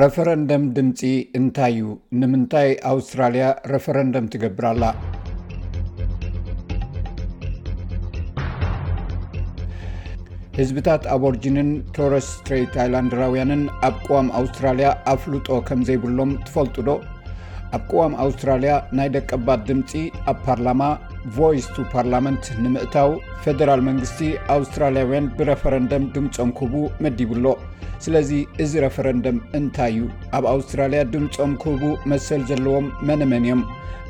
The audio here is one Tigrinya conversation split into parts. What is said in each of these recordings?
ረፈረንደም ድምፂ እንታይ እዩ? ንምንታይ ኣውስትራሊያ ረፈረንደም ትገብር ኣላ? ህዝብታት ኣቦርጅንን ቶረስ ስትረይት ታይላንድራውያንን ኣብ ቅዋም ኣውስትራልያ ኣፍልጦ ከም ዘይብሎም ትፈልጡ ዶ? ኣብ ቅዋም ኣውስትራልያ ናይ ደቀባት ድምፂ ኣብ ፓርላማ፣ ቮይስ ቱ ፓርላመንት ንምእታው ፌደራል መንግስቲ ኣውስትራልያውያን ብረፈረንደም ድምፆም ክህቡ መዲቡ ኣሎ ስለዚ እዚ ረፈረንደም እንታይ እዩ ኣብ ኣውስትራልያ ድምፆም ክህቡ መሰል ዘለዎም መነመን እዮም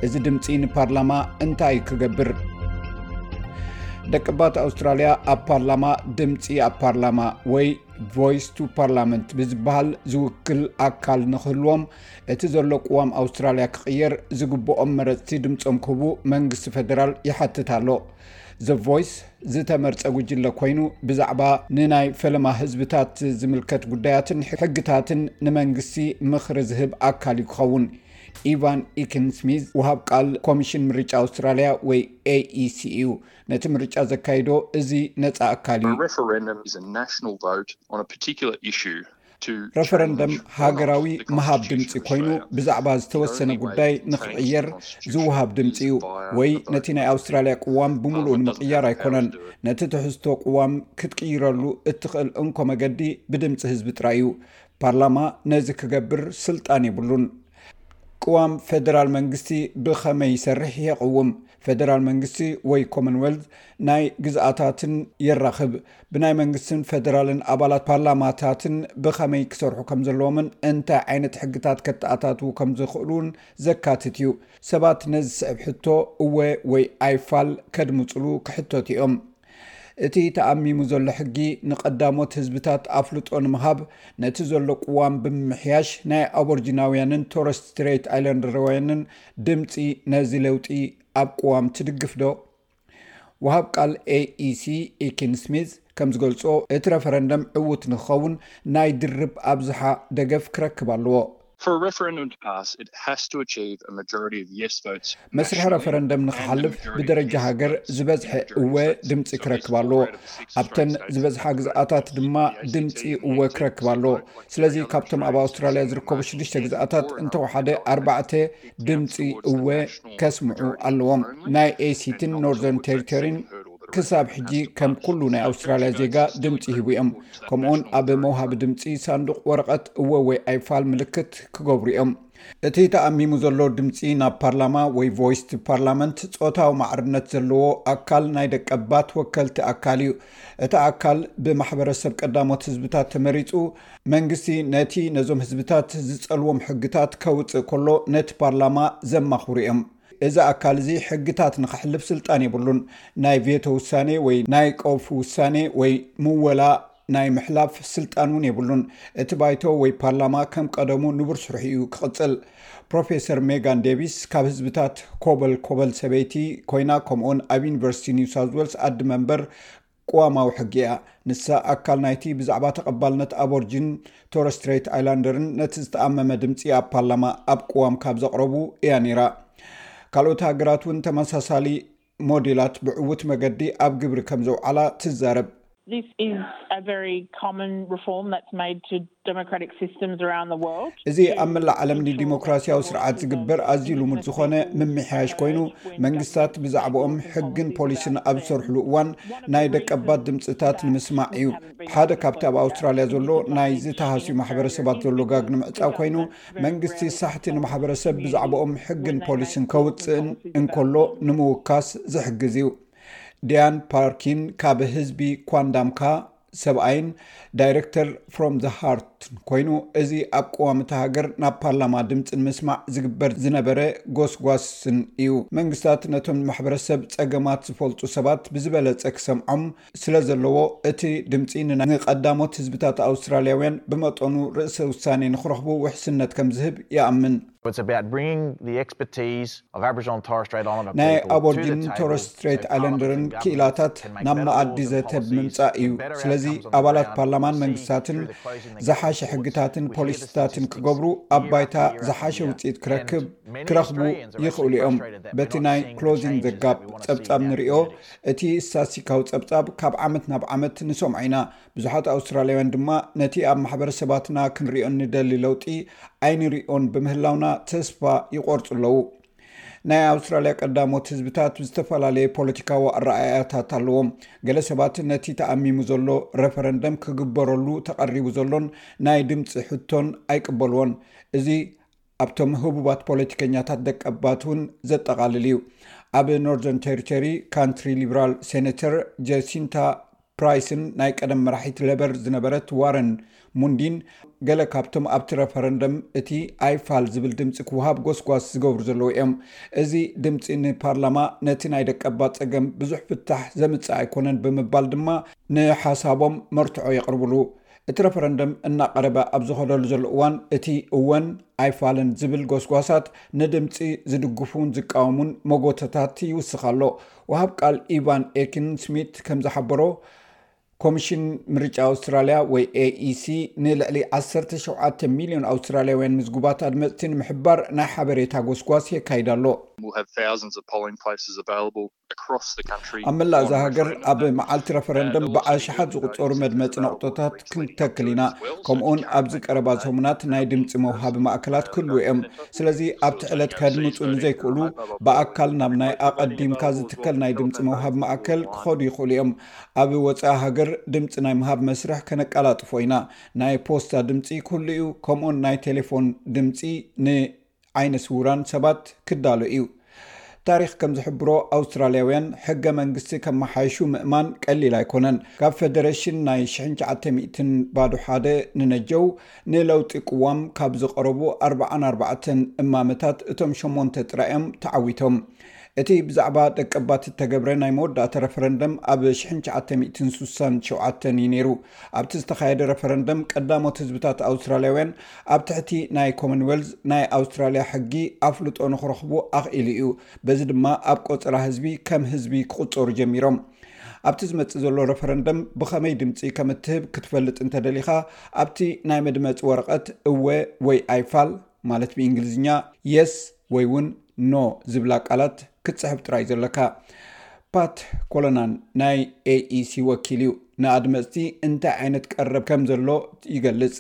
እዚ ድምፂ ንፓርላማ እንታይ ክገብር ደቅባት ኣውስትራልያ ኣብ ፓርላማ ድምፂ ኣብ ፓርላማ ወይ ቮይስ ቱ ፓርላመንት ብዝበሃል ዝውክል ኣካል ንክህልዎም እቲ ዘሎ ቅዋም ኣውስትራልያ ክቕየር ዝግብኦም መረፅቲ ድምፆም ክህቡ መንግስቲ ፌደራል ይሓትት ኣሎ። ዘ ቮይስ ዝተመርፀ ጉጅለ ኮይኑ ብዛዕባ ንናይ ፈለማ ህዝብታት ዝምልከት ጉዳያትን ሕግታትን ንመንግስቲ ምኽሪ ዝህብ ኣካል እዩ ክኸውን። ኢቫን ኢክን ስሚዝ ውሃብ ቃል ኮሚሽን ምርጫ ኣውስትራልያ ወይ AEC እዩ። ነቲ ምርጫ ዘካይዶ እዚ ነፃ ኣካል እዩ። ረፈረንደም ሃገራዊ ምሃብ ድምፂ ኮይኑ ብዛዕባ ዝተወሰነ ጉዳይ ንክቕየር ዝወሃብ ድምፂ እዩ ወይ ነቲ ናይ ኣውስትራልያ ቅዋም ብምሉእ ንምቕያር ኣይኮነን ነቲ ትሕዝቶ ቅዋም ክትቅይረሉ እትኽእል እንኮ መገዲ ብድምፂ ህዝቢ ጥራይ እዩ ፓርላማ ነዚ ክገብር ስልጣን የብሉን ቅዋም ፌደራል መንግስቲ ብኸመይ ይሰርሕ የቕውም ፌደራል መንግስቲ ወይ ኮመንወልት ናይ ግዝኣታትን የራኽብ ብናይ መንግስትን ፌደራልን ኣባላት ፓርላማታትን ብኸመይ ክሰርሑ ከም ዘለዎምን እንታይ ዓይነት ሕግታት ከተኣታትዉ ከም ዝኽእሉን ዘካትት እዩ። ሰባት ነዚ ዝስዕብ ሕቶ እወ ወይ ኣይፋል ከድምጹሉ ክሕተቱ እዮም። እቲ ተኣሚሙ ዘሎ ሕጊ ንቀዳሞት ህዝብታት ኣፍልጦ ንምሃብ ነቲ ዘሎ ቅዋም ብምምሕያሽ ናይ ኣቦርጂናውያንን ቶረስ ስትሬይት ኣይለንደርውያንን ድምጺ ነዚ ለውጢ ኣብ ቅዋም ትድግፍ ዶ? ወሃብ ቃል ኤኢሲ ኢኪን ስሚዝ ከምዝገልፆ እቲ ረፈረንደም ዕዉት ንክኸውን ናይ ድርብ ኣብዝሓ ደገፍ ክረክብ ኣለዎ። መስርሕ ረፈረንደም ንክሓልፍ ብደረጃ ሃገር ዝበዝሐ እወ ድምፂ ክረክብ ኣለዎ። ኣብተን ዝበዝሓ ግዝኣታት ድማ ድምፂ እወ ክረክብ ኣለዎ። ስለዚ ካብቶም ኣብ ኣውስትራሊያ ዝርከቡ ሽዱሽተ ግዝኣታት እንተወሓደ ኣርባዕተ ድምፂ እወ ከስምዑ ኣለዎም ናይ ኤሲትን ኖርዘርን ቴሪቶሪን ክሳብ ሕጂ ከም ኩሉ ናይ ኣውስትራልያ ዜጋ ድምፂ ሂቡ እዮም ከምኡውን ኣብ መውሃቢ ድምፂ ሳንዱቅ ወረቀት እወ ወይ ኣይፋል ምልክት ክገብሩ እዮም እቲ ተኣሚሙ ዘሎ ድምፂ ናብ ፓርላማ ወይ ቮይስት ፓርላመንት ፆታዊ ማዕርነት ዘለዎ ኣካል ናይ ደቀባት ወከልቲ ኣካል እዩ እቲ ኣካል ብማሕበረሰብ ቀዳሞት ህዝብታት ተመሪፁ መንግስቲ ነቲ ነዞም ህዝብታት ዝጸልዎም ሕግታት ከውጽእ ከሎ ነቲ ፓርላማ ዘማኽሩ እዮም። እዚ ኣካል እዚ ሕግታት ንኸሕልፍ ስልጣን የብሉን። ናይ ቬቶ ውሳኔ ወይ ናይ ቀውፊ ውሳኔ ወይ ምወላ ናይ ምሕላፍ ስልጣን እውን የብሉን። እቲ ባይቶ ወይ ፓርላማ ከም ቀደሙ ንቡር ስርሑ እዩ ክቕጽል። ፕሮፌሰር ሜጋን ዴቪስ ካብ ህዝብታት ኮበል ኮበል ሰበይቲ ኮይና ከምኡውን ኣብ ዩኒቨርሲቲ ኒው ሳውዝ ዌልስ ኣዲ መንበር ቅዋማዊ ሕጊ እያ። ንሳ ኣካል ናይቲ ብዛዕባ ተቐባልነት ኣቦርጂን ቶረስትሬት ኣይላንደርን ነቲ ዝተኣመመ ድምፂ ኣብ ፓርላማ ኣብ ቅዋም ካብ ዘቕረቡ እያ ነይራ። ካልኦት ሃገራት እውን ተመሳሳሊ ሞዴላት ብዕውት መገዲ ኣብ ግብሪ ከም ዘውዓላ ትዛረብ። This is a very common reform that's made to እዚ ኣብ መላእ ዓለም ንዲሞክራሲያዊ ስርዓት ዝግበር ኣዝዩ ልሙድ ዝኾነ ምምሕያሽ ኮይኑ መንግስታት ብዛዕባኦም ሕግን ፖሊስን ኣብ ዝሰርሕሉ እዋን ናይ ደቀባት ድምፅታት ንምስማዕ እዩ ሓደ ካብቲ ኣብ ኣውስትራሊያ ዘሎ ናይ ዝተሃስዩ ማሕበረሰባት ዘሎ ጋግ ንምዕፃው ኮይኑ መንግስቲ ሳሕቲ ንማሕበረሰብ ብዛዕባኦም ሕግን ፖሊስን ከውፅእን እንከሎ ንምውካስ ዝሕግዝ እዩ ዲያን ፓርኪን ካብ ህዝቢ ኳንዳምካ ሰብኣይን ዳይረክተር ፍሮም ዘ ሃርትን ኮይኑ እዚ ኣብ ቅዋም እታ ሃገር ናብ ፓርላማ ድምፂ ንምስማዕ ዝግበር ዝነበረ ጎስጓስን እዩ። መንግስታት ነቶም ንማሕበረሰብ ፀገማት ዝፈልጡ ሰባት ብዝበለፀ ክሰምዖም ስለዘለዎ እቲ ድምፂ ንቀዳሞት ህዝብታት ኣውስትራሊያውያን ብመጠኑ ርእሰ ውሳኔ ንክረኽቡ ውሕስነት ከምዝህብ ይኣምን። ናይ ኣቦርጅን ቶረስ ስትሬት ኣለንደርን ክኢላታት ናብ መኣዲ ዘተ ብምምፃእ እዩ ስለዚ ኣባላት ፓርላማን መንግስታትን ዝሓሸ ሕግታትን ፖሊሲታትን ክገብሩ ኣብ ባይታ ዝሓሸ ውፅኢት ክረክብ ክረኽቡ ይኽእሉ እዮም በቲ ናይ ክሎዚንግ ዘጋብ ፀብፃብ ንሪዮ እቲ ስታስቲካዊ ፀብፃብ ካብ ዓመት ናብ ዓመት ንሰምዖ ኢና ብዙሓት ኣውስትራልያውያን ድማ ነቲ ኣብ ማሕበረሰባትና ክንሪኦ ንደሊ ለውጢ ኣይንሪኦን ብምህላውና ተስፋ ይቆርፁ ኣለዉ ናይ ኣውስትራልያ ቀዳሞት ህዝብታት ብዝተፈላለየ ፖለቲካዊ ኣረኣያታት ኣለዎም ገለ ሰባት ነቲ ተኣሚሙ ዘሎ ረፈረንደም ክግበረሉ ተቐሪቡ ዘሎን ናይ ድምፂ ሕቶን ኣይቅበልዎን እዚ ኣብቶም ህቡባት ፖለቲከኛታት ደቀባት እውን ዘጠቓልል እዩ። ኣብ ኖርዘርን ቴሪቶሪ ካንትሪ ሊብራል ሴነተር ጀሲንታ ፕራይስን ናይ ቀደም መራሒት ለበር ዝነበረት ዋረን ሙንዲን ገለ ካብቶም ኣብቲ ረፈረንደም እቲ ኣይፋል ዝብል ድምፂ ክውሃብ ጎስጓስ ዝገብሩ ዘለዉ እዮም። እዚ ድምፂ ንፓርላማ ነቲ ናይ ደቀባት ፀገም ብዙሕ ፍታሕ ዘምፅእ ኣይኮነን ብምባል ድማ ንሓሳቦም መርትዖ የቕርብሉ። እቲ ረፈረንደም እናቐረበ ኣብ ዝኸደሉ ዘሎ እዋን እቲ እወን ኣይፋልን ዝብል ጎስጓሳት ንድምፂ ዝድግፉን ዝቃወሙን መጎተታት ይውስኽ ኣሎ። ወሃብ ቃል ኢቫን ኤኪን ስሚት ከምዝሓበሮ ኮሚሽን ምርጫ ኣውስትራልያ ወይ AEC ንልዕሊ 17 ሚልዮን ኣውስትራልያውያን ምዝጉባት ኣድመፅቲ ንምሕባር ናይ ሓበሬታ ጎስጓስ የካይድ ኣሎ። ኣብ መላእ እዛ ሃገር ኣብ መዓልቲ ረፈረንደም ብኣሽሓት ዝቑፀሩ መድመፂ ነቑጦታት ክንተክል ኢና፣ ከምኡውን ኣብዚ ቀረባ ሰሙናት ናይ ድምፂ መውሃቢ ማእከላት ክህልዉ እዮም። ስለዚ ኣብቲ ዕለት ከድምፁ ንዘይክእሉ ብኣካል ናብ ናይ ኣቐዲምካ ዝትከል ናይ ድምፂ መውሃቢ ማእከል ክኸዱ ይኽእሉ እዮም። ኣብ ወፃኢ ሃገር ድምፂ ናይ ምሃብ መስርሕ ከነቀላጥፎ ኢና፣ ናይ ፖስታ ድምፂ ክህሉ እዩ፣ ከምኡውን ናይ ቴሌፎን ድምፂ ን ዓይነ ስዉራን ሰባት ክዳሎ እዩ። ታሪኽ ከም ዝሕብሮ ኣውስትራልያውያን ሕገ መንግስቲ ከመሓይሹ ምእማን ቀሊል ኣይኮነን። ካብ ፈደረሽን ናይ ሽሕን ትሽዓተ ሚእትን ባዶ ሓደ ንነጀው ንለውጢ ቅዋም ካብ ዝቐረቡ ኣርብዓን ኣርባዕተን እማመታት እቶም ሸሞንተ ጥራይ እዮም ተዓዊቶም። እቲ ብዛዕባ ደቀባት እተገብረ ናይ መወዳእታ ረፈረንደም ኣብ ሽሕን ትሽዓተ ሚእትን ስሳን ሸውዓተን እዩ ነይሩ። ኣብቲ ዝተኻየደ ረፈረንደም ቀዳሞት ህዝብታት ኣውስትራልያውያን ኣብ ትሕቲ ናይ ኮመንዌልዝ ናይ ኣውስትራልያ ሕጊ ኣፍልጦ ንክረኽቡ ኣኽኢሉ እዩ። በዚ ድማ ኣብ ቆጸራ ህዝቢ ከም ህዝቢ ክቑጸሩ ጀሚሮም። ኣብቲ ዝመጽእ ዘሎ ረፈረንደም ብኸመይ ድምጺ ከም እትህብ ክትፈልጥ እንተደሊኻ ኣብቲ ናይ መድመጺ ወረቐት እወ ወይ ኣይፋል ማለት ብእንግሊዝኛ፣ Yes፣ ወይ ውን no ዝብላ ቃላት ክትጽሕፍ ጥራይ እዩ ዘለካ። ፓት ኮሎናን ናይ ኤኢሲ ወኪል እዩ፣ ንኣድመጽቲ እንታይ ዓይነት ቀረብ ከም ዘሎ ይገልጽ።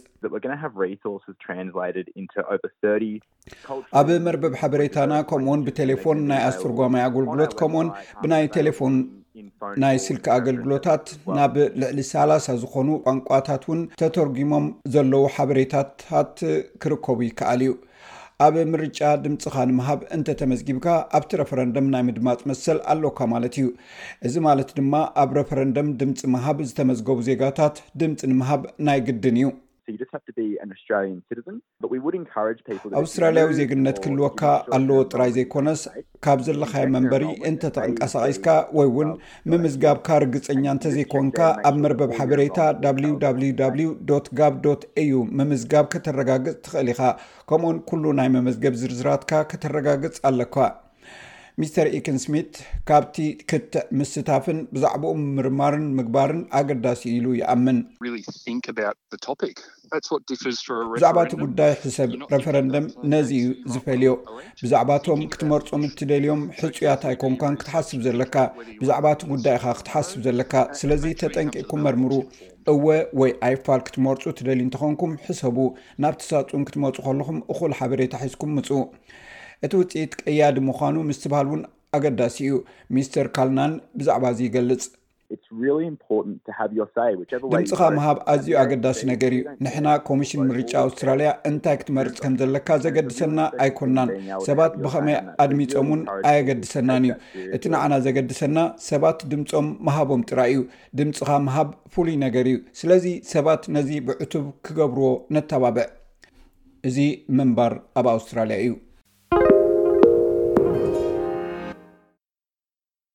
ኣብ መርበብ ሓበሬታና ከምኡውን ብቴሌፎን ናይ ኣስተርጓማይ ኣገልግሎት ከምኡውን ብናይ ቴሌፎን ናይ ስልኪ ኣገልግሎታት ናብ ልዕሊ ሳላሳ ዝኾኑ ቋንቋታት እውን ተተርጒሞም ዘለዉ ሓበሬታታት ክርከቡ ይከኣል እዩ። ኣብ ምርጫ ድምፅኻ ንምሃብ እንተተመዝጊብካ ኣብቲ ረፈረንደም ናይ ምድማፅ መሰል ኣሎካ ማለት እዩ። እዚ ማለት ድማ ኣብ ረፈረንደም ድምፂ ምሃብ ዝተመዝገቡ ዜጋታት ድምፂ ንምሃብ ናይ ግድን እዩ። ኣውስትራልያዊ ዜግነት ክህልወካ ኣለዎ ጥራይ ዘይኮነስ ካብ ዘለኻዮ መንበሪ እንተተንቀሳቒስካ ወይ እውን ምምዝጋብካ ርግፀኛ እንተዘይኮንካ ኣብ መርበብ ሓበሬታ www ጋብ au ምምዝጋብ ከተረጋግፅ ትኽእል ኢኻ ከምኡውን ኩሉ ናይ መመዝገብ ዝርዝራትካ ከተረጋግፅ ኣለካ ሚስተር ኢክን ስሚት ካብቲ ክትዕ ምስታፍን ብዛዕባኡ ምምርማርን ምግባርን ኣገዳሲ ኢሉ ይኣምን ብዛዕባ እቲ ጉዳይ ሕሰብ ረፈረንደም ነዚ እዩ ዝፈልዮ ብዛዕባ እቶም ክትመርፆም እትደልዮም ሕፁያት ኣይኮንካን ክትሓስብ ዘለካ ብዛዕባ እቲ ጉዳይ ኢካ ክትሓስብ ዘለካ ስለዚ ተጠንቂቅኩም መርምሩ እወ ወይ ኣይፋል ክትመርፁ ትደል እንተኾንኩም ሕሰቡ ናብ ትሳፁን ክትመፁ ከለኹም እኹል ሓበሬታ ሒዝኩም ምፁ እቲ ውፅኢት ቀያዲ ምዃኑ ምስትብሃል እውን ኣገዳሲ እዩ ሚስተር ካልናን ብዛዕባ እዚ ይገልፅ ድምጽኻ ምሃብ ኣዝዩ ኣገዳሲ ነገር እዩ ንሕና ኮሚሽን ምርጫ ኣውስትራልያ እንታይ ክትመርፅ ከም ዘለካ ዘገድሰና ኣይኮናን ሰባት ብኸመይ ኣድሚፆም ውን ኣየገድሰናን እዩ እቲ ንዓና ዘገድሰና ሰባት ድምፆም ምሃቦም ጥራይ እዩ ድምፅኻ ምሃብ ፍሉይ ነገር እዩ ስለዚ ሰባት ነዚ ብዕቱብ ክገብርዎ ነተባብዕ እዚ ምንባር ኣብ ኣውስትራልያ እዩ